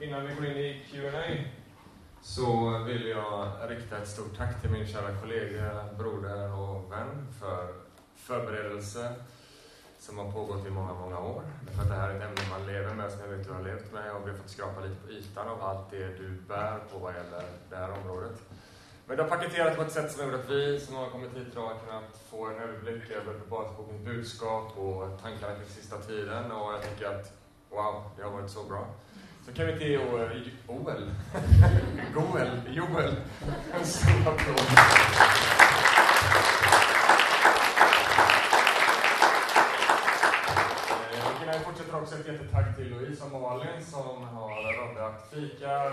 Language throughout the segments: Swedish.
Innan vi går in i Q&A så vill jag rikta ett stort tack till min kära kollega, broder och vän för förberedelse som har pågått i många, många år. För att det här är ett ämne man lever med, som jag vet du har levt med och vi har fått skrapa lite på ytan av allt det du bär på vad gäller det här området. Men det har paketerat på ett sätt som gjort att vi som har kommit hit idag har kunnat få en överblick över Basbokens budskap och tankarna kring sista tiden och jag tycker att wow, det har varit så bra. Så kan vi till Joel, Goel, Joel, en stor applåd. Jag vi fortsätter också ett jättetack till Louise och Malin som har roddat fika.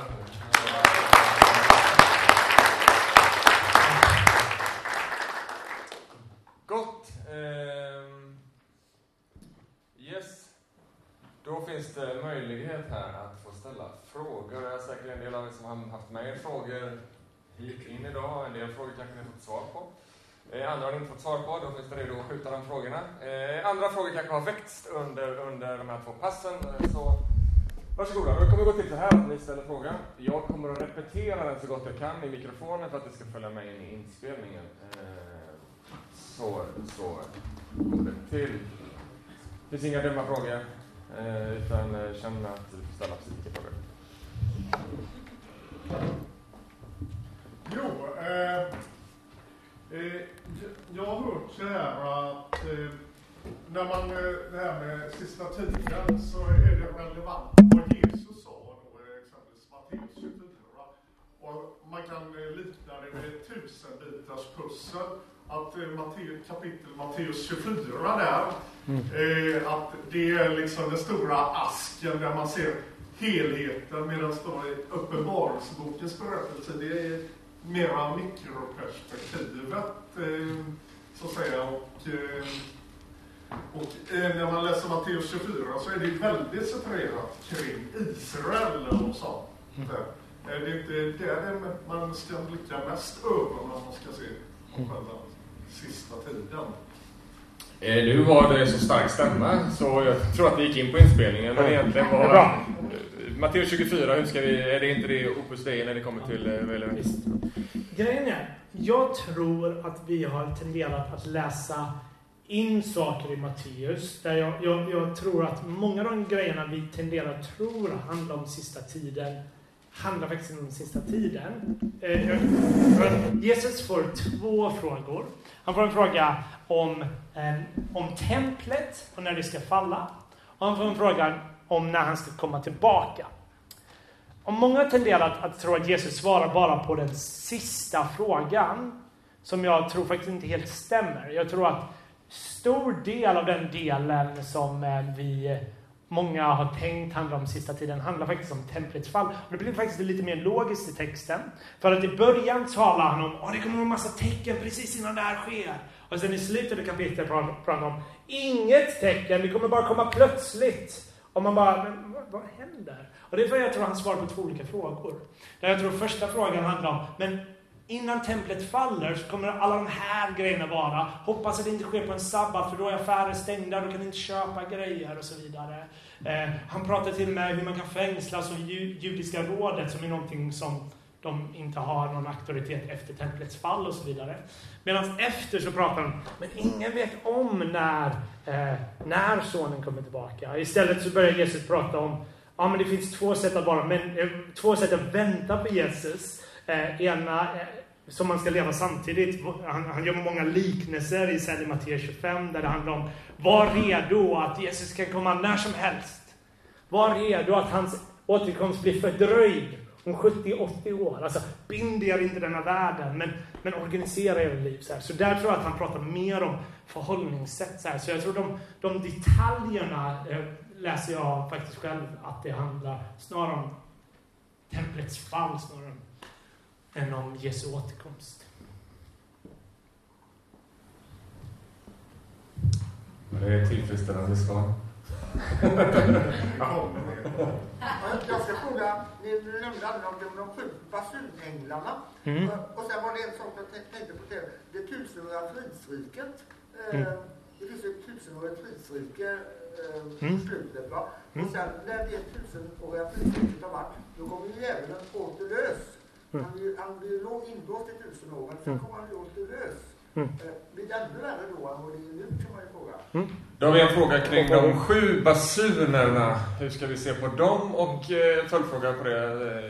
Gott. Ehm, yes. Då finns det möjlighet här att frågor. Det är säkert en del av er som har haft med er frågor hit in idag. En del frågor kanske ni har fått svar på. Eh, andra har ni inte fått svar på, då finns det redo att skjuta de frågorna. Eh, andra frågor kanske har väckts under, under de här två passen. Eh, så varsågoda, det kommer gå till så här att ni ställer frågan. Jag kommer att repetera den så gott jag kan i mikrofonen för att det ska följa med in i inspelningen. Så, så går det till. Det finns inga dumma frågor, utan känn att du får ställa precis vilka frågor. Jo, eh, Eh, jag har hört så här att eh, när man, eh, det här med sista tiden så är det relevant vad Jesus sa då, exempelvis Matteus 24. Och man kan likna det med ett tusenbitars pussel. Att Matteus, kapitel Matteus 24 där, mm. att det är liksom den stora asken där man ser helheten medan då Uppenbarelsebokens berättelse, det är mera mikroperspektivet, eh, så att säga. Och, eh, och eh, när man läser Matteus 24 så är det väldigt separerat kring Israel och sånt. Mm. Det är inte där man ska blicka mest över när man ska se på själva sista tiden. Nu var det så stark stämma så jag tror att vi gick in på inspelningen men egentligen var Matteus 24, hur ska vi, är det inte det Opus Dei när det kommer till relevant? Grejen är, jag tror att vi har tenderat att läsa in saker i Matteus. Där jag, jag, jag, tror att många av de grejerna vi tenderar att tro handlar om sista tiden handlar faktiskt om den sista tiden. Eh, Jesus får två frågor. Han får en fråga om, eh, om templet och när det ska falla. Och han får en fråga om när han ska komma tillbaka. Och många tenderar att, att tro att Jesus svarar bara på den sista frågan, som jag tror faktiskt inte helt stämmer. Jag tror att stor del av den delen som eh, vi många har tänkt handlar om sista tiden handlar faktiskt om templets fall. Och det blir faktiskt lite mer logiskt i texten. För att i början talar han om att det kommer en massa tecken precis innan det här sker. Och sen i slutet av kapitlet pratar han om inget tecken, det kommer bara komma plötsligt. Och man bara, men vad händer? Och det är för att jag tror han svarar på två olika frågor. Där jag tror första frågan handlar om, men innan templet faller så kommer alla de här grejerna vara. Hoppas att det inte sker på en sabbat för då är affärer stängda, då kan inte köpa grejer och så vidare. Eh, han pratar till och med hur man kan fängslas av judiska rådet som är någonting som de inte har någon auktoritet efter templets fall och så vidare. Medan efter så pratar han men ingen vet om när, eh, när sonen kommer tillbaka. Istället så börjar Jesus prata om Ja, men det finns två sätt att vara, men, eh, två sätt att vänta på Jesus. Eh, ena eh, som man ska leva samtidigt. Han, han gör många liknelser i sen i Matteus 25 där det handlar om var redo att Jesus kan komma när som helst. Var redo att hans återkomst blir fördröjd om 70-80 år. Alltså, bind er inte denna världen, men, men organisera era liv. Så, här. så där tror jag att han pratar mer om förhållningssätt. Så, här. så jag tror de, de detaljerna eh, läser jag faktiskt själv att det handlar snarare om templets fall snarare än om Jesu återkomst. Det är ett tillfredsställande svar. Jag ska fråga, ni nämnde om de, sju basunänglarna. Mm. Och sen var det en sak jag tänkte på det, det tusenåriga fridsriket. Mm. Det finns ett tusenårigt fridsrike eh, mm. slutet. Va? Mm. Och sen när det tusenåriga frihet har varit, då kommer ju djävulen åter lös. Mm. Han blir, han blir inlåst i tusen år, men sen mm. kommer han åter lös. Mm. Eh, blir det ännu värre då än vad det är nu kan man ju fråga. Mm. Då har vi en fråga kring de sju basunerna. Hur ska vi se på dem? Och eh, en följdfråga på det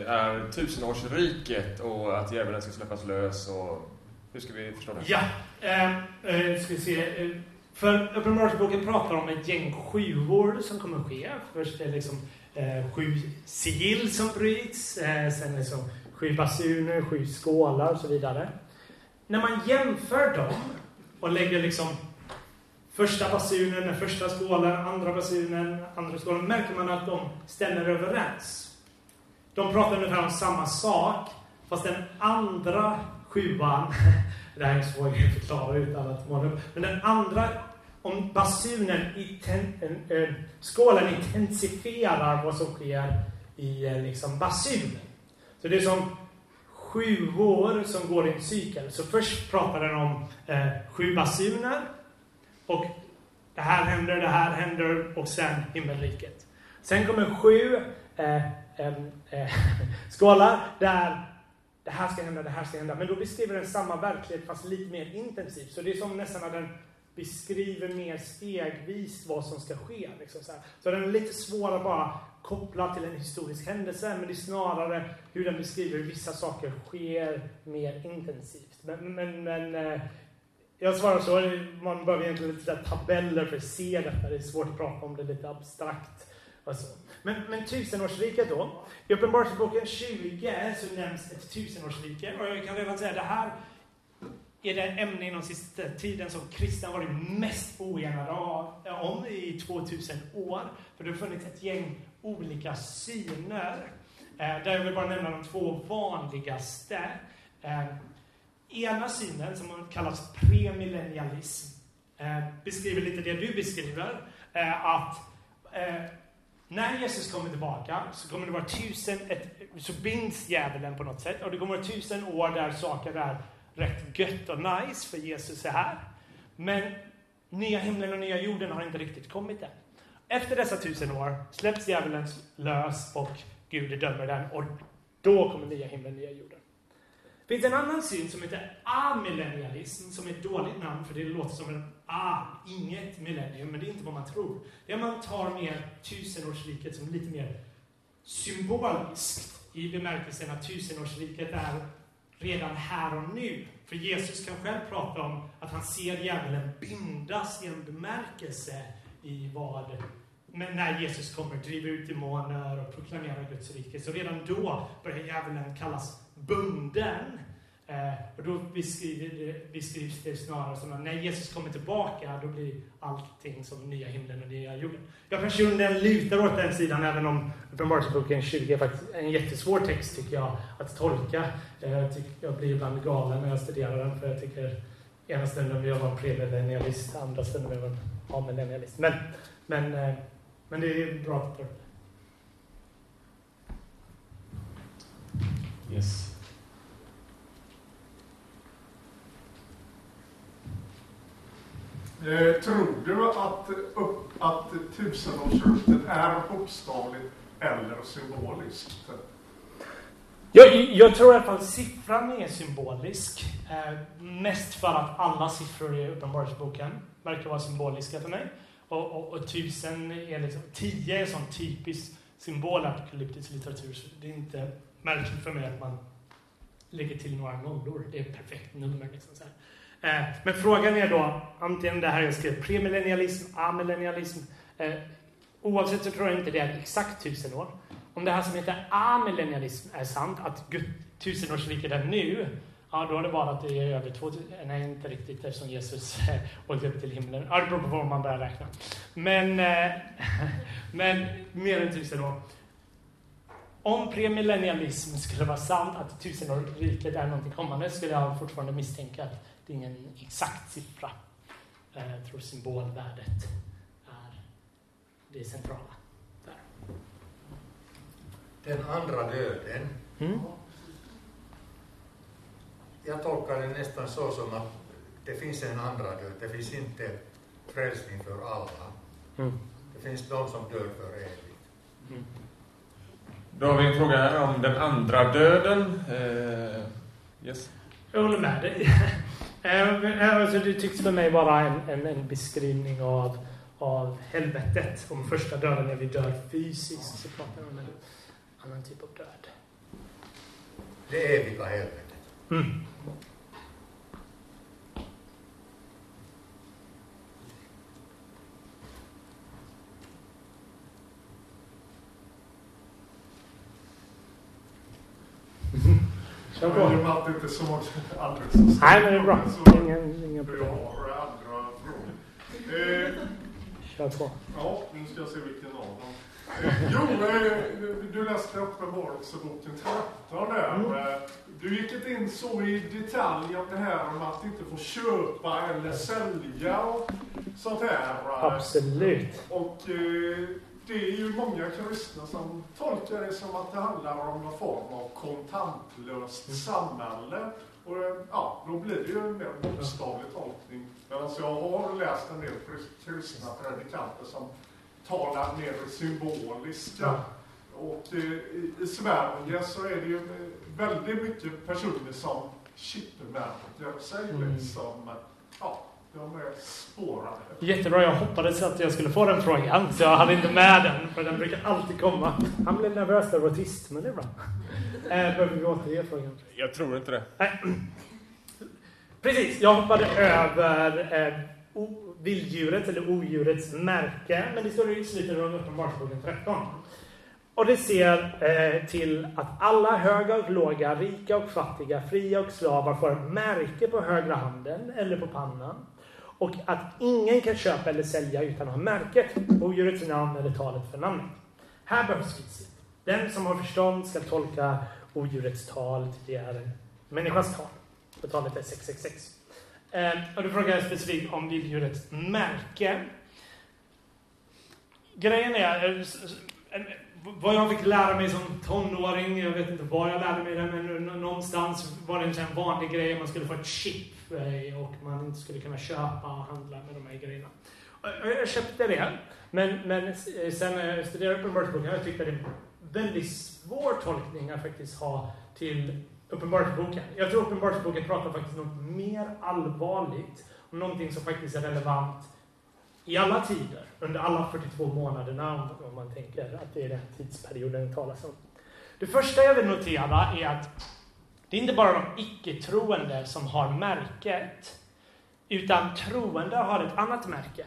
eh, är tusenårsriket och att djävulen ska släppas lös. Och hur ska vi förstå det? Ja, eh, eh, ska vi se. Eh, för Uppenbarelseboken pratar om ett gäng sjuor som kommer ske. Först är det liksom eh, sju sigill som bryts. Eh, sen liksom sju basuner, sju skålar och så vidare. När man jämför dem och lägger liksom första basunen, den första skålen, andra basunen, andra skålen, märker man att de stämmer överens. De pratar ungefär om samma sak, fast den andra sjuan, det här är svårt att förklara utan att måla upp, men den andra, om basunen, äh, skålen intensifierar vad som sker i eh, liksom basunen. Så det är som sju år som går i en cykel. Så först pratar den om eh, sju basuner och det här händer, det här händer och sen himmelriket. Sen kommer sju eh, eh, skålar där det här ska hända, det här ska hända. Men då beskriver den samma verklighet fast lite mer intensivt. Så det är som nästan att den beskriver mer stegvis vad som ska ske. Liksom så, så den är lite svår att bara kopplat till en historisk händelse, men det är snarare hur den beskriver hur vissa saker sker mer intensivt. Men, men, men eh, jag svarar så, man behöver egentligen lite tabeller för att se detta. Det är svårt att prata om det lite abstrakt. Alltså. Men, men tusenårsriket då. I Uppenbarelseboken 20 så nämns ett tusenårsrike. Och jag kan redan säga det här är det ämne inom sista tiden som kristna varit mest oenade om i 2000 år. För det har funnits ett gäng olika syner. Eh, där jag vill bara nämna de två vanligaste. Eh, ena synen, som kallas premillennialism, eh, beskriver lite det du beskriver. Eh, att eh, när Jesus kommer tillbaka så kommer det vara tusen, ett, så binds djävulen på något sätt. Och det kommer vara tusen år där saker är rätt gött och nice för Jesus är här. Men nya himlen och nya jorden har inte riktigt kommit än. Efter dessa tusen år släpps djävulen lös och Gud dömer den och då kommer nya himlen nya jorden. Det finns en annan syn som heter amillennialism, som är ett dåligt namn för det låter som en a, inget millennium, men det är inte vad man tror. Det är man tar mer tusenårsriket som lite mer symboliskt i bemärkelsen att tusenårsriket är redan här och nu. För Jesus kan själv prata om att han ser djävulen bindas i en bemärkelse i vad men när Jesus kommer, driver ut demoner och proklamerar Guds rike. Så redan då börjar djävulen kallas bunden. Eh, och då beskrivs det snarare som att när Jesus kommer tillbaka, då blir allting som nya himlen och nya jorden. Jag personligen lutar åt den sidan, även om Uppenbarelseboken 20 är faktiskt en jättesvår text, tycker jag, att tolka. Eh, jag, jag blir ibland galen när jag studerar den, för jag tycker ena stunden vill jag vara premillennialist, andra stunden vill jag vara amillennialist. Men, men, eh, men det är bra att ta upp Yes. Eh, tror du att, upp, att tusenårsrutet är bokstavligt eller symboliskt? Jag, jag tror i alla fall siffran är symbolisk. Eh, mest för att alla siffror i Uppenbarelseboken verkar vara symboliska för mig. Och, och, och tusen är liksom, tio är en sån typisk apokalyptisk litteratur. Så det är inte märkligt för mig att man lägger till några nollor. Det är ett perfekt nummer. Liksom så eh, men frågan är då, antingen det här jag skrev, premillennialism, amillennialism. Eh, oavsett så tror jag inte det är exakt tusen år. Om det här som heter amillennialism är sant, att tusenårsriket är nu, ja då har det varit att det är över 2000, nej inte riktigt eftersom Jesus åkte upp till himlen. Ja, det beror på var man börjar räkna. Men, eh, men mer än tusen år. Om premillennialism skulle vara sant, att tusenårsriket är någonting kommande, skulle jag fortfarande misstänka att det är ingen exakt siffra. Eh, jag tror symbolvärdet är det centrala. Den andra döden. Mm. Jag tolkar det nästan så som att det finns en andra död. Det finns inte frälsning för alla. Mm. Det finns de som dör för evigt. Mm. Då har vi en fråga här om den andra döden. Eh, yes. Jag håller med dig. Eh, alltså, det tycks för mig vara en, en, en, beskrivning av, av helvetet. Om första döden när vi dör fysiskt så pratar vi om en annan typ av död. Det eviga helvetet. Mm. Jag har inte så alldeles så Nej, men det är bra. Ingen, ingen problem. Eh, Kör på. Ja, nu ska jag se vilken av dem. Eh, jo, eh, du läste Uppenbarelseboken 13 där. Mm. Eh, du gick inte in så i detalj om det här om att inte få köpa eller sälja och sånt här. Absolut. Och det är ju många kristna som tolkar det som att det handlar om någon form av kontantlöst mm. samhälle. Och ja, då blir det ju en mer bokstavlig tolkning. Men alltså jag har läst en del kristna predikanter som talar mer symboliska. Och i, i Sverige så är det ju väldigt mycket personer som chipmärker sig mm. liksom. Ja, de är spårade. Jättebra, jag hoppades att jag skulle få den frågan. Så jag hade inte med den, för den brukar alltid komma. Han blev nervös där var tyst, men det är bra. Eh, behöver vi återge frågan? Jag tror inte det. Nej. Precis, jag hoppade över eh, Vilddjurets eller odjurets märke. Men det står i slutet av Uppenbarelseboken 13. Och det ser eh, till att alla höga och låga, rika och fattiga, fria och slavar får märke på högra handen eller på pannan och att ingen kan köpa eller sälja utan att ha märket, odjurets namn eller talet för namnet. Här behövs vishet. Den som har förstånd ska tolka odjurets tal, till det är en människas tal. Och talet är 666. Eh, och du frågar specifikt om vilddjurets märke. Grejen är, eh, vad jag fick lära mig som tonåring, jag vet inte var jag lärde mig det, men någonstans var det en vanlig grej, man skulle få ett chip och man inte skulle kunna köpa och handla med de här grejerna. Jag köpte det, men, men eh, sen när jag studerade Uppenbarelseboken jag tyckte det är en väldigt svår tolkning att faktiskt ha till Uppenbarelseboken. Jag tror Uppenbarelseboken pratar faktiskt något mer allvarligt om någonting som faktiskt är relevant i alla tider, under alla 42 månaderna om man tänker att det är den tidsperioden det talas om. Det första jag vill notera är att det är inte bara de icke-troende som har märket, utan troende har ett annat märke.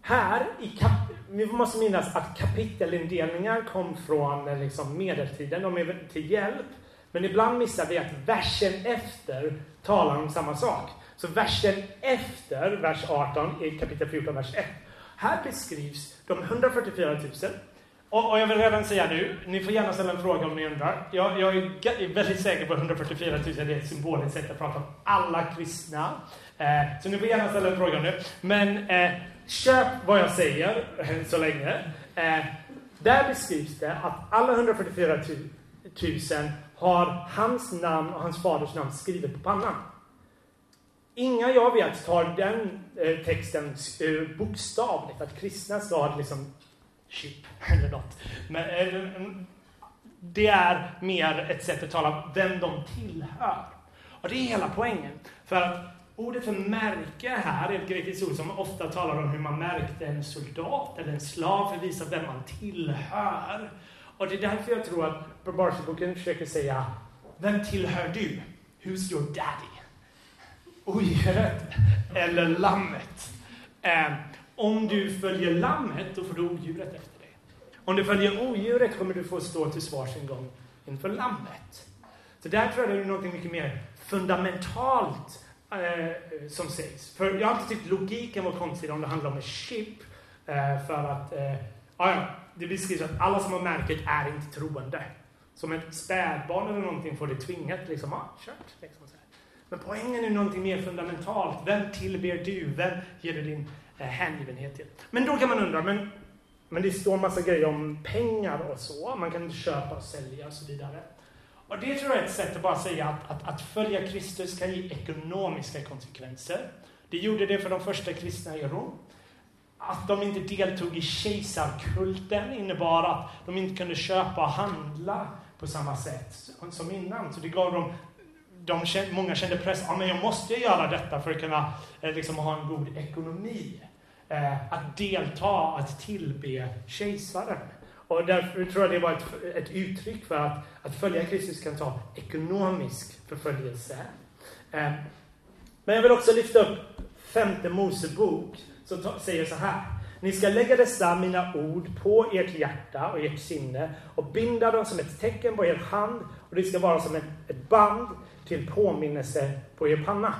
Här, i kap vi måste minnas att kapitelindelningar kom från eh, liksom, medeltiden, de är till hjälp. Men ibland missar vi att versen efter talar om samma sak. Så versen efter vers 18 i kapitel 14, vers 1. Här beskrivs de 144 000 och, och, jag vill redan säga nu, ni får gärna ställa en fråga om ni undrar. Jag, jag är väldigt säker på att 144 000 är ett symboliskt sätt att prata om alla kristna. Eh, så ni får gärna ställa en fråga om det. Men eh, köp vad jag säger eh, så länge. Eh, där beskrivs det att alla 144 000 har hans namn och hans faders namn skrivet på pannan. Inga jag vet tar den eh, texten eh, bokstavligt, att kristna ska liksom chip eller något. Men, eh, mm, det är mer ett sätt att tala om vem de tillhör. Och det är hela poängen. För att ordet för märke här är ett grekiskt ord som ofta talar om hur man märkte en soldat eller en slav för att visa vem man tillhör. Och det är därför jag tror att Uppenbarelseboken försöker säga Vem tillhör du? Who's your daddy? Odjuret eller lammet? Eh, om du följer lammet, då får du odjuret efter dig. Om du följer odjuret kommer du få stå till svars en gång inför lammet. Så där tror jag det är något mycket mer fundamentalt eh, som sägs. För jag har alltid tyckt logiken var konstig om det handlar om ett chip. Eh, för att, eh, ja, det beskrivs att alla som har märket är inte troende. Som ett spädbarn eller någonting får det tvingat, liksom, ah, kört. Liksom, så här. Men poängen är någonting mer fundamentalt. Vem tillber du? Vem ger du din Eh, hängivenhet till. Men då kan man undra, men, men det står massa grejer om pengar och så. Man kan köpa och sälja och så vidare. Och det tror jag är ett sätt att bara säga att, att, att följa Kristus kan ge ekonomiska konsekvenser. Det gjorde det för de första kristna i Rom att de inte deltog i kejsarkulten innebar att de inte kunde köpa och handla på samma sätt som innan. Så det gav dem de kände, många kände press, ja men jag måste göra detta för att kunna eh, liksom, ha en god ekonomi. Eh, att delta, att tillbe kejsaren. Och därför tror jag det var ett, ett uttryck för att, att följa Kristus kan ta ekonomisk förföljelse. Eh, men jag vill också lyfta upp femte Mosebok som säger så här. Ni ska lägga dessa mina ord på ert hjärta och ert sinne och binda dem som ett tecken på er hand och det ska vara som ett, ett band till påminnelse på er panna.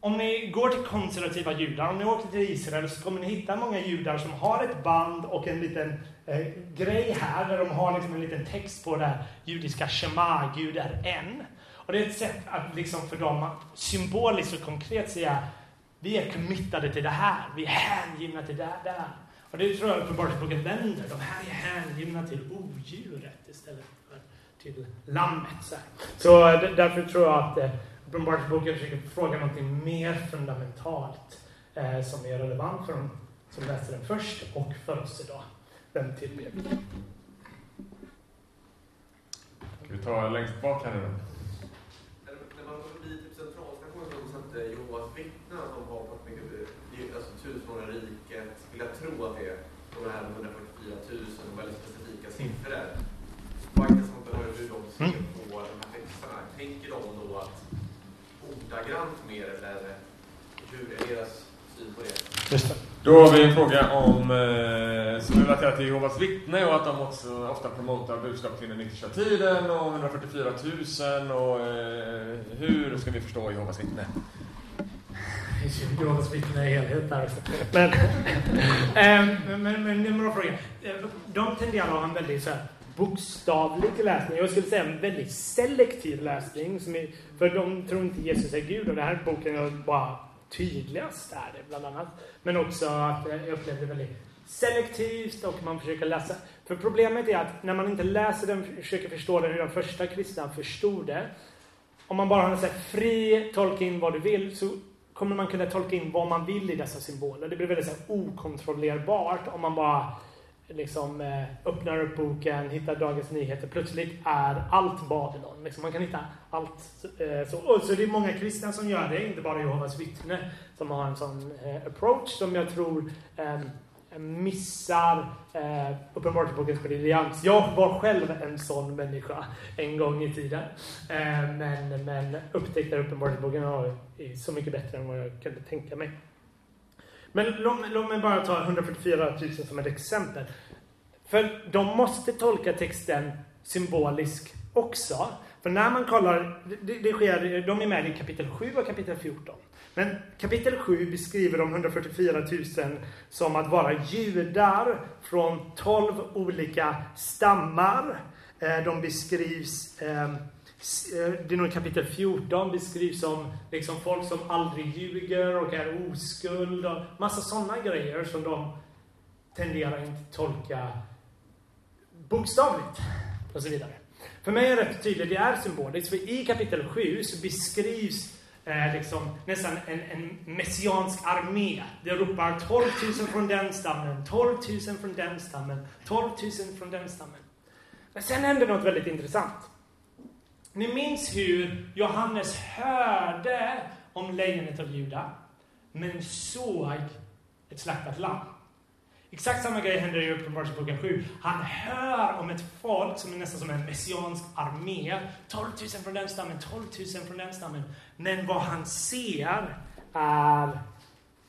Om ni går till konservativa judar, om ni åker till Israel så kommer ni hitta många judar som har ett band och en liten eh, grej här där de har liksom en liten text på det judiska Shema, Gud är en. Och det är ett sätt att liksom för dem att symboliskt och konkret säga vi är committade till det här, vi är hängivna till det där. Och det tror jag Uppenbarelseboken vänder, de här är hängivna till odjuret istället till lammet. Så, så därför tror jag att eh, Uppenbarelseboken försöker fråga någonting mer fundamentalt eh, som är relevant för dem som läste den först och för oss idag. Vem tillber vi? Ska vi ta längst bak här nu då? När man går förbi typ centralstationen så satte Jehovas vittnen att de har fått mycket, alltså tusenåriga riket, vill jag tro att det är de här 144 000 väldigt specifika siffror intressant att höra hur de ser mm. på de här texterna. Tänker de då att ordagrant mer eller hur är deras syn på det? Då har vi en fråga om, eh, som är relaterad till Jehovas vittne och att de också ofta promotar budskap till den yttersta tiden och 144 000 och eh, hur ska vi förstå Jehovas vittne? Finns ju vittne i helhet där. Eh, men, men, men, men, men, men fråga. De tenderar att ha en väldigt så här, bokstavlig läsning. Jag skulle säga en väldigt selektiv läsning. Som är, för de tror inte Jesus är Gud. Och den här boken är bara tydligast är det bland annat. Men också att eh, jag upplevde det väldigt selektivt och man försöker läsa. För problemet är att när man inte läser den, försöker förstå den hur de första kristna förstod det. Om man bara har en så fri tolka in vad du vill så kommer man kunna tolka in vad man vill i dessa symboler. Det blir väldigt så okontrollerbart om man bara liksom, eh, öppnar upp boken, hittar Dagens Nyheter. Plötsligt är allt Babylon. Liksom, man kan hitta allt. Eh, så, och så det är många kristna som gör det, inte bara Jehovas vittne, som har en sån eh, approach som jag tror eh, Eh, missar eh, Uppenbarelsebokens briljans. Jag var själv en sån människa en gång i tiden. Eh, men, men upptäckte Uppenbarelseboken är så mycket bättre än vad jag kunde tänka mig. Men låt, låt mig bara ta 144 000 som ett exempel. För de måste tolka texten symbolisk också. För när man kollar, det, det sker, de är med i kapitel 7 och kapitel 14. Men kapitel 7 beskriver de 144 000 som att vara judar från 12 olika stammar. Eh, de beskrivs ehm, eh, det är nog kapitel 14 beskrivs som liksom folk som aldrig ljuger och är oskuld och massa sådana grejer som de tenderar inte tolka bokstavligt och så vidare. För mig är det rätt tydligt, det är symboliskt, för i kapitel 7 så beskrivs eh, liksom nästan en, en messiansk armé. Det ropar 12 000 från den stammen, 12 000 från den stammen, 12 000 från den stammen. Men sen händer något väldigt intressant. Ni minns hur Johannes hörde om lejonet av Juda, men såg ett slaktat lamm. Exakt samma grej händer i Uppenbarelseboken 7. Han hör om ett folk som är nästan som en messiansk armé. 12 000 från den stammen, 12 000 från den stammen. Men vad han ser är,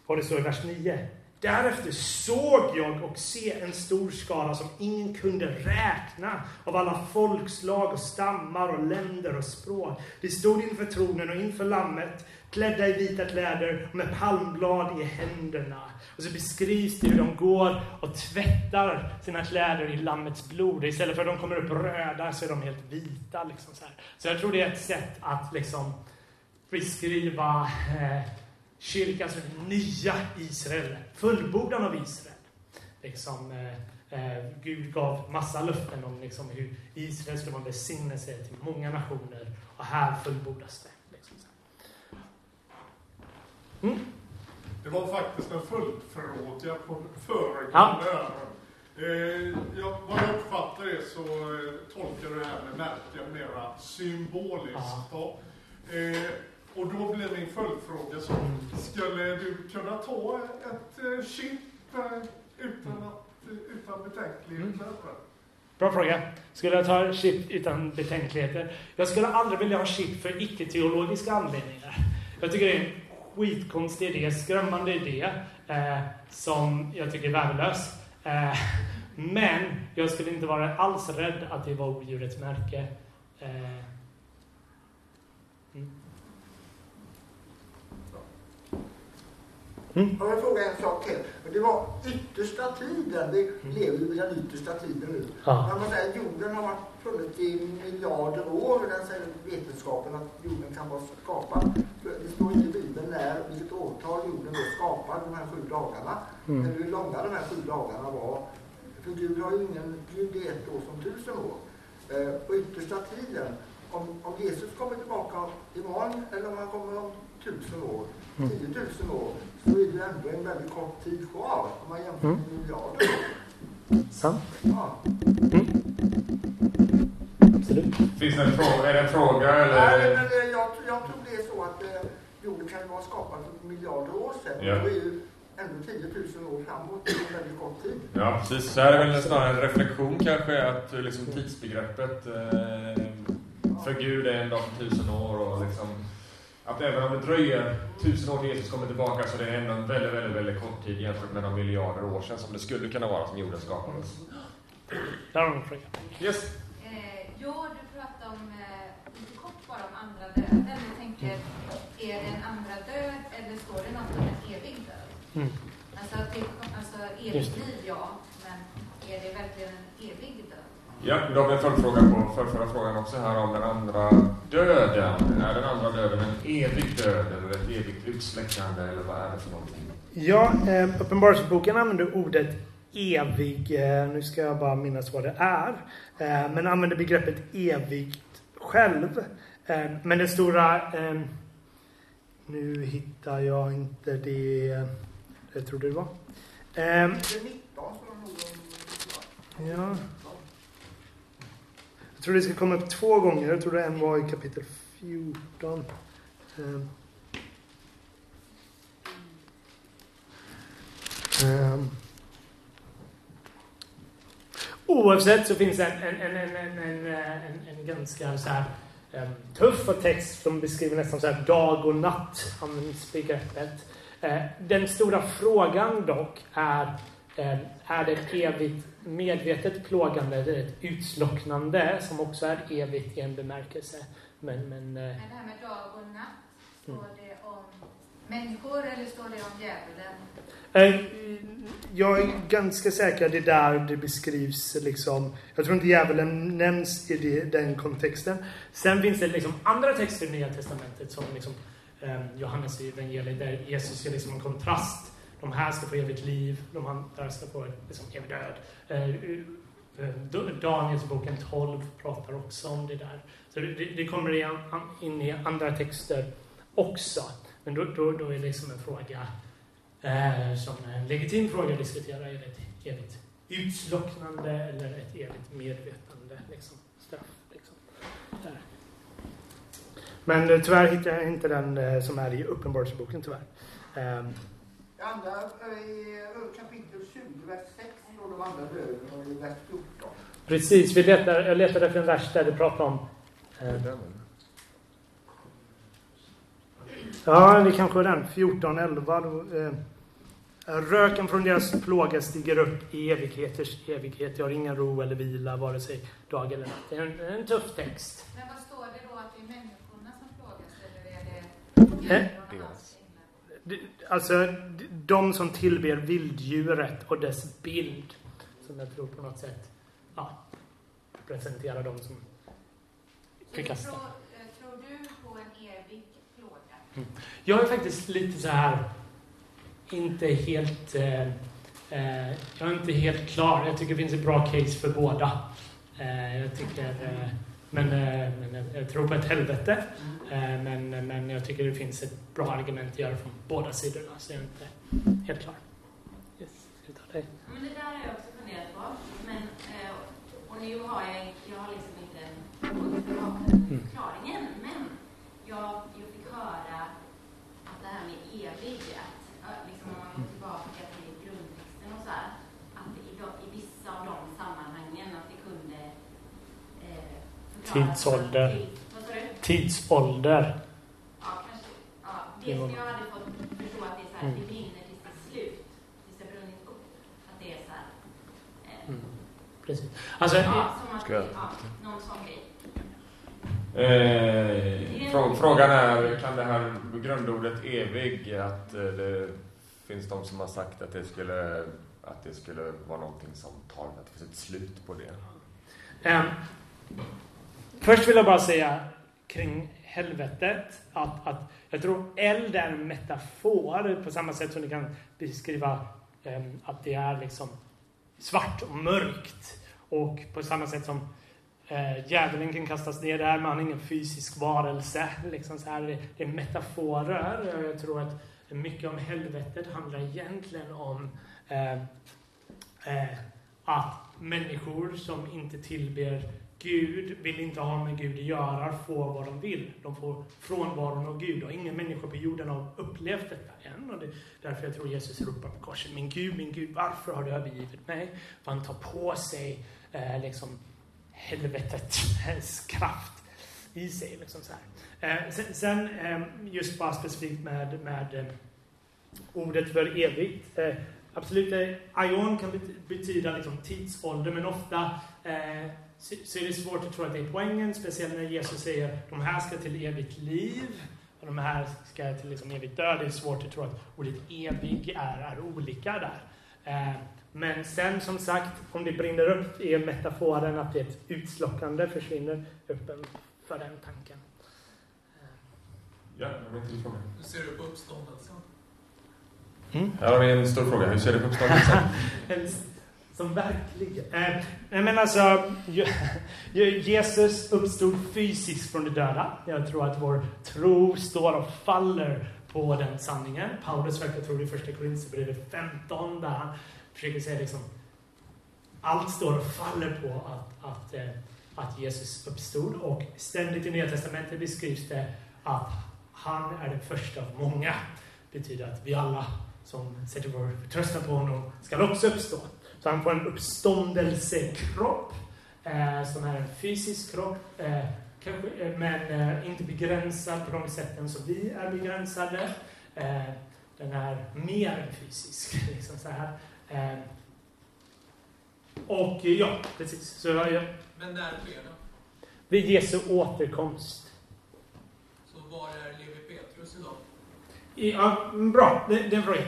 vad det står i vers 9, Därefter såg jag och se en stor skara som ingen kunde räkna av alla folkslag och stammar och länder och språk. De stod inför tronen och inför lammet, klädda i vita kläder och med palmblad i händerna. Och så beskrivs det hur de går och tvättar sina kläder i lammets blod. Istället för att de kommer upp röda så är de helt vita. Liksom så, här. så jag tror det är ett sätt att liksom beskriva eh, kyrkan som det nya Israel, fullbordan av Israel. Liksom, eh, eh, Gud gav massa löften om liksom, hur Israel skulle vara en välsignelse till många nationer och här fullbordas det. Liksom, mm. Det var faktiskt en följdfråga på föregående ja. Eh, jag, vad jag uppfattar det så eh, tolkar du det här med märken mera symboliskt. Ja. Eh, och då blir min följdfråga så, skulle du kunna ta ett eh, chip eh, utan, att, utan betänkligheter? Mm. Bra fråga. Skulle jag ta chip utan betänkligheter? Jag skulle aldrig vilja ha chip för icke-teologiska anledningar. Jag tycker det är en skitkonstig idé, skrämmande idé, eh, som jag tycker är värdelös. Eh, men jag skulle inte vara alls rädd att det var odjurets märke. Eh, Mm. Jag vill fråga en sak till. Det var yttersta tiden. Vi mm. lever ju i den yttersta tiden nu. Ja. Man säger jorden har varit funnits i miljarder år. Den säger vetenskapen att jorden kan vara skapad. Det står inte i Bibeln när, vilket årtal jorden var skapad, de här sju dagarna. Mm. Eller hur långa de här sju dagarna var. För Gud har ju ingen, Gud är ett år som tusen år. Eh, på yttersta tiden, om, om Jesus kommer tillbaka imorgon eller om han kommer om tusen år, mm. tiotusen år, så är det ändå en väldigt kort tid kvar om man jämför med mm. miljarder. Sant. Ja. Mm. Absolut. Finns det en fråga? Är det en fråga eller? Nej, men eh, jag, jag tror det är så att eh, jorden kan ju vara skapad för miljarder år sedan. Ja. Och är ju ändå 10 000 år framåt. Det är en väldigt kort tid. Ja, precis. Så här är väl snarare en reflektion kanske att liksom tidsbegreppet eh, för Gud är en dag för tusen år och liksom att även om det dröjer tusen år till Jesus kommer tillbaka så det är ändå en väldigt, väldigt, väldigt kort tid jämfört med de miljarder år sedan som det skulle kunna vara som jorden skapades. Där har du en fråga. Yes. Eh, ja, du pratade om, eh, lite kort bara om andra döden. Jag tänker, är det en andra död eller står det något om en evig död? Mm. Alltså, det, alltså evigt liv, ja, men är det verkligen en evig död? Ja, då har vi en följdfråga på för förra frågan också här om den andra döden. Är den andra döden en evig död eller ett evigt utsläckande eller vad är det för någonting? Ja, eh, Uppenbarelseboken använder ordet evig, eh, nu ska jag bara minnas vad det är, eh, men använder begreppet evigt själv. Eh, men den stora, nu hittar jag inte det, jag trodde det var. Ja tror det ska komma upp två gånger. Jag tror det en var i kapitel 14. Um. Um. Oavsett så finns det en, en, en, en, en, en ganska så här, um, tuff text som beskriver nästan så här dag och natt används begreppet. Uh, den stora frågan dock är, ehm, är det evigt medvetet plågande eller ett utslocknande som också är evigt i en bemärkelse. Men, men, men det här med dag och natt, står mm. det om människor eller står det om djävulen? Eh, jag är ganska säker att det är där det beskrivs liksom, jag tror inte djävulen nämns i det, den kontexten. Sen finns det liksom andra texter i Nya Testamentet som liksom eh, Johannes evangeliet där Jesus är liksom en kontrast de här ska få evigt liv, de andra ska få liksom, evig död. Eh, eh, eh, Daniels boken 12 pratar också om det där. Så det, det kommer in i andra texter också. Men då, då, då är det liksom en fråga eh, som en legitim fråga att diskutera. Är det ett evigt utslocknande eller ett evigt medvetande? Liksom, straff, liksom. Men tyvärr hittar jag inte den som är i Uppenbarelseboken tyvärr. Ehm, Um, andra, i kapitel 20, vers 6, står de andra döden och i vers 14. Precis, vi letar, jag letade efter en vers där det pratar om... Eh, ja, det kanske är den. 14, 11. Då, eh, Röken från deras plåga stiger upp i evigheters evighet. Jag har ingen ro eller vila, vare sig dag eller natt. Det är en, en tuff text. Men vad står det då? Att det är människorna som plågas? Eller är det eh? Alltså, de som tillber vilddjuret och dess bild. Som jag tror på något sätt ja, representerar de som förkastar. Tror, eh, tror du på en evig plåga? Mm. Jag är faktiskt lite så här inte helt eh, eh, jag är inte helt klar. Jag tycker det finns ett bra case för båda. Eh, jag tycker eh, Men, eh, men jag tror på ett helvete. Eh, men, men jag tycker det finns ett bra argument att göra från båda sidorna. Så jag är inte helt klar. Yes, ska vi ta dig? Men det där har jag också funderat på. Men, eh, och nu har jag, jag har liksom inte Mm. förklaringen. Men jag, jag fick höra att det här med evig, att liksom om man går tillbaka till grundtexten och så här, att i, de, i vissa av de sammanhangen att det kunde eh, förklaras Tidsålder. Tidsålder. Ja, kanske. Ja, det som jag hade fått förstå att det är så här, Mm. det brinner tills det är slut, tills det brunnit upp. Att det är så här. Eh, Mm. Precis. Alltså, ja, som att, Ska jag- ja, någon sån grej. Eh, frå, frågan är, kan det här grundordet evig, att eh, det finns de som har sagt att det skulle, att det skulle vara någonting som tar, att det finns ett slut på det. Ehm, först vill jag bara säga kring helvetet att, att jag tror eld är en metafor på samma sätt som ni kan beskriva um, att det är liksom svart och mörkt. Och på samma sätt som eh, djävulen kan kastas ner där, men han är ingen fysisk varelse. Liksom så här, det, det är metaforer. Och Jag tror att mycket om helvetet handlar egentligen om eh, eh, att människor som inte tillber Gud vill inte ha med Gud att göra, får vad de vill. De får frånvaron av Gud. Och ingen människa på jorden har upplevt detta än. Och det är därför jag tror Jesus ropar på korset. Min Gud, min Gud, varför har du övergivit mig? För han tar på sig eh, liksom helvetets eh, kraft i sig. Liksom så här. Eh, sen sen eh, just bara specifikt med, med eh, ordet för evigt. Eh, absolut, eh, aion kan betyda liksom tidsålder, men ofta eh, så, så är det svårt att tro att det är poängen, speciellt när Jesus säger de här ska till evigt liv och de här ska till liksom evigt död. Det är svårt att tro att ordet evig är, är olika där. Eh, men sen som sagt, om det brinner upp är metaforen att det är ett utslockande försvinner öppen för den tanken. Ja, jag vet inte frågan. Hur ser du på uppståndelsen? Mm. Här har vi en stor fråga. Hur ser du på uppståndelsen? Som som Nej Eh, nej, men alltså, Jesus uppstod fysiskt från de döda. Jag tror att vår tro står och faller på den sanningen. Paulus verkar tro det i första Korinthierbrevet 15 där han försöker säga liksom allt står och faller på att, att, eh, att Jesus uppstod. Och ständigt i Nya Testamentet beskrivs det att han är den första av många. Det betyder att vi alla som sätter vår förtröstan på honom ska också uppstå. Så han får en uppståndelsekropp eh, som är en fysisk kropp, eh, kanske, eh, men eh, inte begränsad på de sätten som vi är begränsade. Eh, den är mer än fysisk. Liksom så här. Eh, och ja, precis. Så ja, Men när sker det? vid Jesu återkomst. Så var är Levi Petrus idag? Ja, bra, det, det är fråga.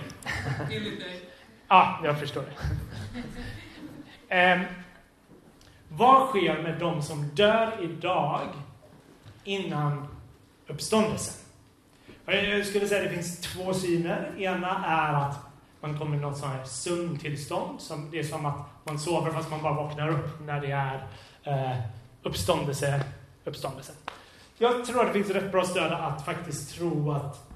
Enligt dig? Ja, jag förstår det. Vad sker med de som dör idag innan uppståndelsen? Jag skulle säga att det finns två syner. Ena är att man kommer i något sånt här sömntillstånd. Som, det är som att man sover fast man bara vaknar upp när det är eh, uppståndelse, uppståndelse. Jag tror att det finns rätt bra stöd att faktiskt tro att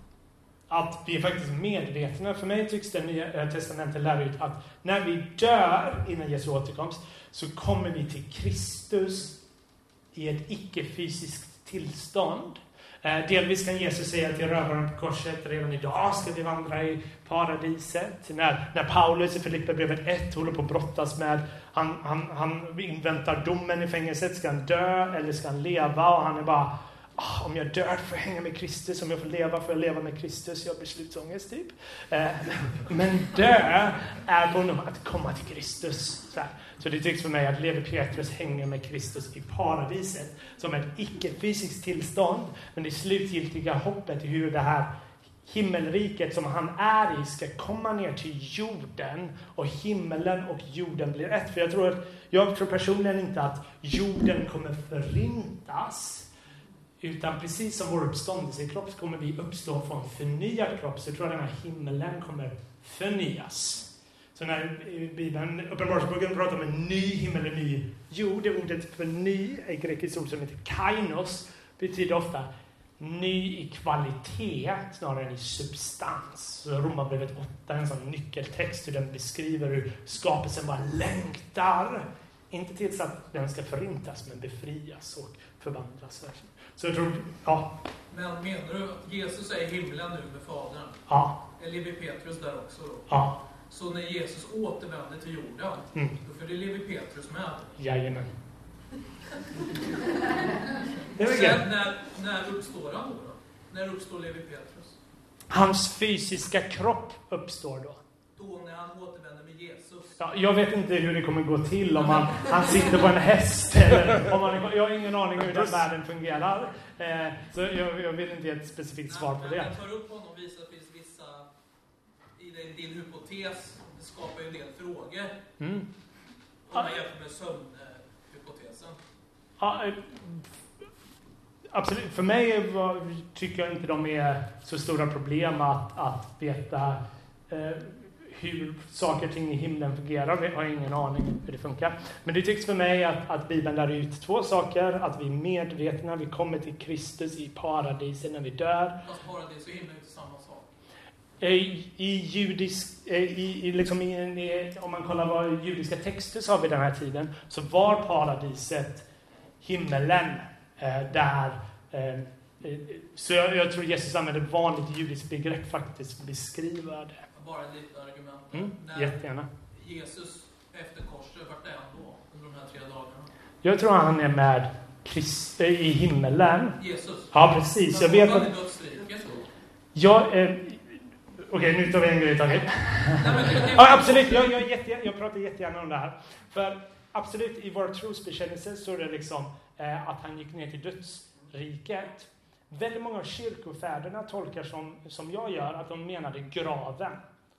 att vi är faktiskt medvetna. För mig tycks det nya eh, testamentet lära ut att när vi dör innan Jesu återkomst så kommer vi till Kristus i ett icke-fysiskt tillstånd. Eh, delvis kan Jesus säga till rövaren på korset, redan idag ska vi vandra i paradiset. När, när Paulus i Filipperbrevet 1 håller på att brottas med, han, han, han inväntar domen i fängelset, ska han dö eller ska han leva? Och han är bara, Ah, om jag dör får jag hänga med Kristus, om jag får leva får jag leva med Kristus. Jag har beslutsångest typ. Eh, men dö är för honom att komma till Kristus. Så, så det tycks för mig att Levi Petrus hänger med Kristus i paradiset som ett icke-fysiskt tillstånd. Men det slutgiltiga hoppet i hur det här himmelriket som han är i ska komma ner till jorden och himmelen och jorden blir ett. För jag tror, att, jag tror personligen inte att jorden kommer förintas utan precis som vår uppståndelsekropp så kommer vi uppstå från förnyad kropp. Så jag tror jag den här himmelen kommer förnyas. Så när eh, Bibeln, Uppenbarelseboken pratar om en ny himmel och ny jord, det ordet för ny, ett grekiskt ord som heter kainos, betyder ofta ny i kvalitet snarare än i substans. Så Romarbrevet 8 är en sån nyckeltext hur den beskriver hur skapelsen bara längtar. Inte tills att den ska förintas, men befrias och förvandlas. Så jag tror, ja. Men menar du att Jesus är i himlen nu med Fadern? Ja. Är Levi Petrus där också då? Ja. Så när Jesus återvänder till jorden, Mm. då följer Levi Petrus med? Jajamän. Det Sen när, när uppstår han då, då? När uppstår Levi Petrus? Hans fysiska kropp uppstår då. Då när han återvänder Jesus? Ja, jag vet inte hur det kommer gå till om han, han sitter på en häst eller om han, Jag har ingen aning hur den världen fungerar. Eh, så jag, jag vill inte ge ett specifikt svar på det. jag tar upp honom och visar att det finns vissa, i din, din hypotes, det skapar ju en del frågor. Mm. Om man jämför med sömnhypotesen. Ja, eh, absolut. För mig tycker jag inte de är så stora problem att, att veta eh, hur saker och ting i himlen fungerar. Jag har ingen aning hur det funkar. Men det tycks för mig att, att Bibeln lär ut två saker. Att vi är medvetna, vi kommer till Kristus i paradiset när vi dör. Fast paradis och himmel är inte samma sak. Eh, I judisk, eh, i, i, liksom i, om man kollar vad judiska texter sa vid den här tiden, så var paradiset himmelen eh, där eh, eh, så jag, jag tror Jesus använder ett vanligt judiskt begrepp faktiskt för att beskriva det. Bara ett litet argument. Mm, När jättegärna. Jesus efter korset, vart är han då? Under de här tre dagarna? Jag tror han är med Krist, i himmelen. Jesus? Ja, precis. Jag vet att... Jag, eh, Okej, nu tar vi en grej i taget. men ja, absolut, jag, jag, jätte, jag pratar jättegärna om det här. För absolut, i vår trosbekännelse så är det liksom eh, att han gick ner till dödsriket. Väldigt många av kyrkofäderna tolkar som, som jag gör, att de menade graven.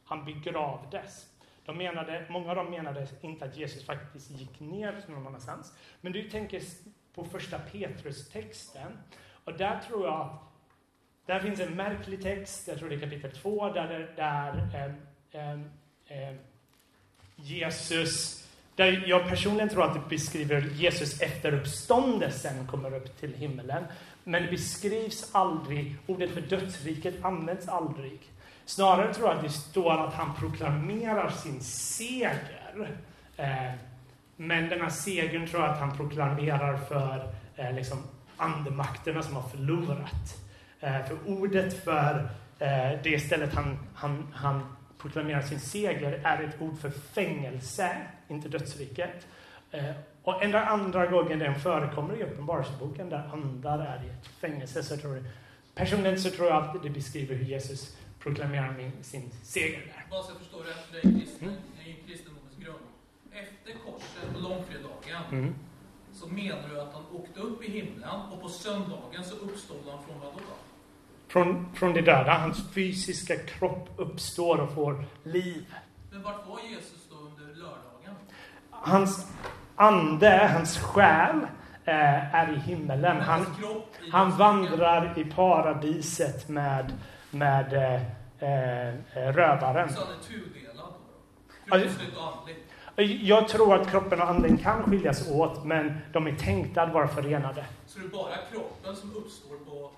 Han begravdes. De menade, många av dem menade inte att Jesus faktiskt gick ner någon annanstans. Men du tänker på första Petrus-texten. Och där tror jag att där finns en märklig text, jag tror det är kapitel 2, där, där eh, eh, eh, Jesus, där jag personligen tror att det beskriver Jesus efter uppståndelsen kommer upp till himlen, Men det beskrivs aldrig, ordet för dödsriket används aldrig. Snarare tror jag att det står att han proklamerar sin seger. Eh, men den här segern tror jag att han proklamerar för eh, liksom andemakterna som har förlorat. Eh, för ordet för det stället han, han, han proklamerar sin seger är ett ord för fängelse, inte dödsriket. Och enda andra gången den förekommer i Uppenbarelseboken där andar är i ett fängelse. Så tror jag personligen så tror jag att det beskriver hur Jesus proklamerar min, sin seger där. Bara så jag förstår rätt, kristen, Mm. det är ju kristendomens grund. Efter korset på långfredagen Mm. så menar du att han åkte upp i himlen och på söndagen så uppstod han från vad då? Från, från det döda, hans fysiska kropp uppstår och får liv. Men vart var Jesus då under lördagen? Hans ande, hans själ, eh, är i himmelen. Han, han vandrar i paradiset med, med eh, eh, rövaren. Så han är tudelad Kroppsligt och andligt? Jag tror att kroppen och anden kan skiljas åt, men de är tänkta att vara förenade. Så det är bara kroppen som uppstår på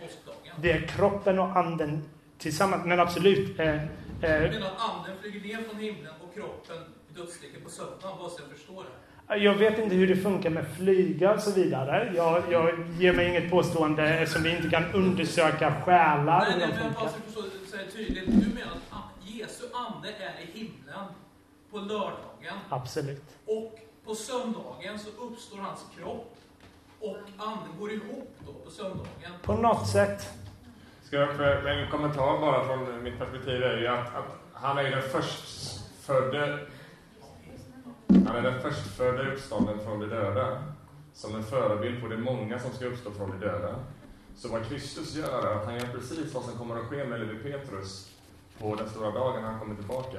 påskdagen? Det är kroppen och anden tillsammans, men absolut. Eh, eh, menar att anden flyger ner från himlen och kroppen dödsriket på söndagen, bara så jag förstår det. Jag vet inte hur det funkar med flyga och så vidare. Jag, jag ger mig inget påstående eftersom vi inte kan undersöka själar. Nej, hur nej, men funkar. bara så jag förstår, så är det tydligt. Du menar att Jesu ande är i himlen på lördagen Absolut. och på söndagen så uppstår hans kropp och anden går ihop då på söndagen. På något sätt. Ska jag, för en kommentar bara från mitt perspektiv är ju att, att han är ju den förstfödde han är den förstfödde uppstånden från de döda. Som en förebild på de många som ska uppstå från de döda. Så vad Kristus gör är att han gör precis vad som kommer att ske med Levi Petrus på den stora dagen när han kommer tillbaka.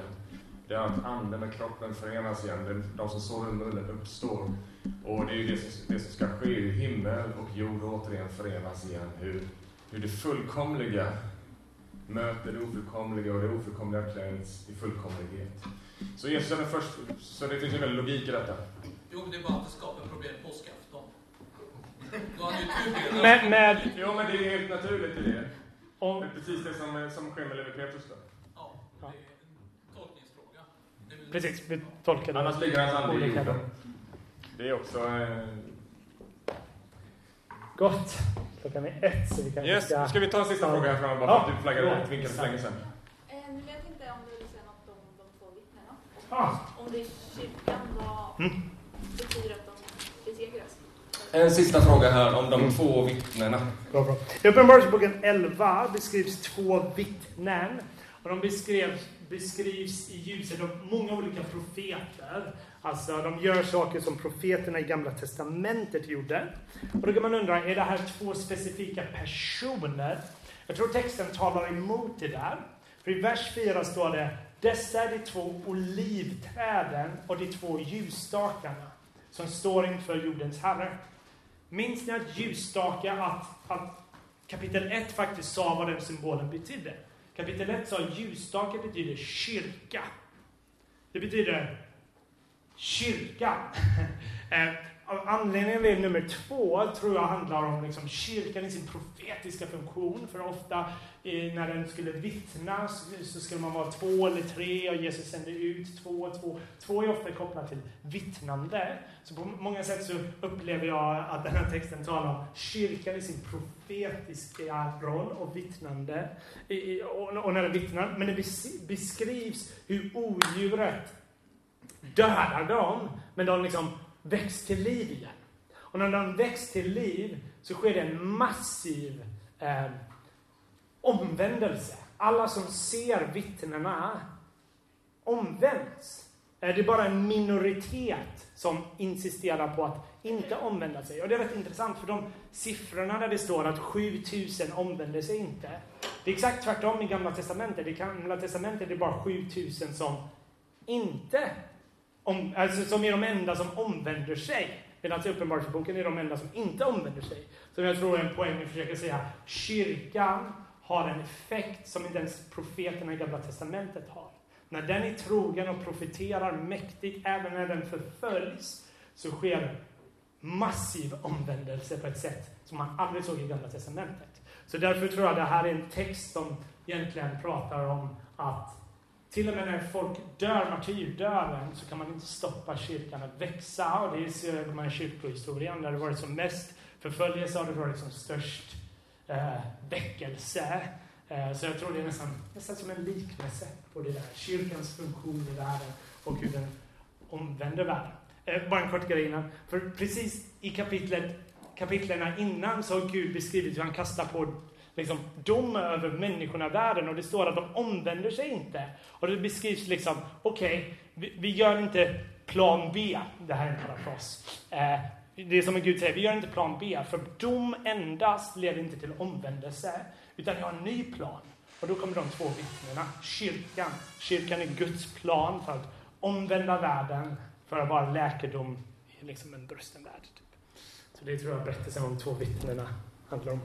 Det är att anden och kroppen förenas igen. De som sover i mullen uppstår. Och det är ju det som, det som ska ske. Hur himmel och jord återigen förenas igen. Hur, hur det fullkomliga möter det ofullkomliga och det ofullkomliga klängs i fullkomlighet. Så Jesus är den först, så det finns ju väldigt logik i detta. Jo, det är bara att det skapar problem påskafton. Ju tudelat. Med, med, Jo, men det är helt naturligt i det. Det om, är precis det som, som sker med Levi Petrus då. Ja, det är en tolkningsfråga. Det är precis, vi tolkar det. Annars ligger hans ande i jorden. Det är också... Eh, Gott. Klockan är ett så vi kanske yes, ska... ska vi ta en sista fråga här framme bara Ja. för att du flaggade Ja. ut, vinkade för länge sedan. Eh, men jag tänkte om du vill säga något om de två vittnena. Ah. Om det är kyrkan, vad Mm. betyder att de besegras? En sista fråga här om de två vittnena. Bra, bra. I Uppenbarelseboken 11 beskrivs två vittnen. Och de beskrivs, beskrivs i ljuset av många olika profeter. Alltså, de gör saker som profeterna i Gamla Testamentet gjorde. Och då kan man undra, är det här två specifika personer? Jag tror texten talar emot det där. För i vers 4 står det, dessa är de två olivträden och de två ljusstakarna som står inför jordens Herre. Minns ni att ljusstake, att, att kapitel 1 faktiskt sa vad den symbolen betydde? Kapitel 1 sa att ljusstake betyder kyrka. Det betyder kyrka. Eh, Anledningen till nummer två tror jag handlar om liksom kyrkan i sin profetiska funktion. För ofta i, när den skulle vittna så, så skulle man vara två eller tre och Jesus sände ut två och två. Två är ofta kopplat till vittnande. Så på många sätt så upplever jag att den här texten talar om kyrkan i sin profetiska roll och vittnande. I- i- Och, och när den vittnar, men det beskrivs hur odjuret dödar dem, men de liksom väcks till liv igen. Och när de väcks till liv så sker det en massiv eh, omvändelse. Alla som ser vittnena omvänds. Eh, det är bara en minoritet som insisterar på att inte omvända sig. Och det är rätt intressant för de siffrorna där det står att 7000 omvände sig inte. Det är exakt tvärtom i Gamla Testamentet. I Gamla Testamentet är det bara 7000 som inte om, alltså som är de enda som omvänder sig. Medan alltså, i Uppenbarelseboken är de enda som inte omvänder sig. Så jag tror är en poäng att försöka säga kyrkan har en effekt som inte ens profeterna i Gamla Testamentet har. När den är trogen och profeterar mäktigt, även när den förföljs, så sker massiv omvändelse på ett sätt som man aldrig såg i Gamla Testamentet. Så därför tror jag det här är en text som egentligen pratar om att till och med när folk dör martyrdöden så kan man inte stoppa kyrkan att växa. Och det ser man i kyrkohistorien där det varit som mest förföljelse har det varit som störst eh, väckelse. Eh, så jag tror det är nästan, nästan som en liknelse på det där. Kyrkans funktion i världen och hur den omvänder världen. Eh, bara en kort grej innan. För precis i kapitlet, kapitlerna innan så har Gud beskrivit hur han kastar på liksom, dom över människorna i världen och det står att de omvänder sig inte. Och det beskrivs liksom, okej, vi, vi gör inte plan B. Det här är en parafras. Eh, det är som Gud säger, vi gör inte plan B, för dom endast leder inte till omvändelse, utan vi har en ny plan. Och då kommer de två vittnena, kyrkan. Kyrkan är Guds plan för att omvända världen, för att vara läkedom i liksom en brusten värld. Typ. Så det tror jag berättelsen om de två vittnena handlar om.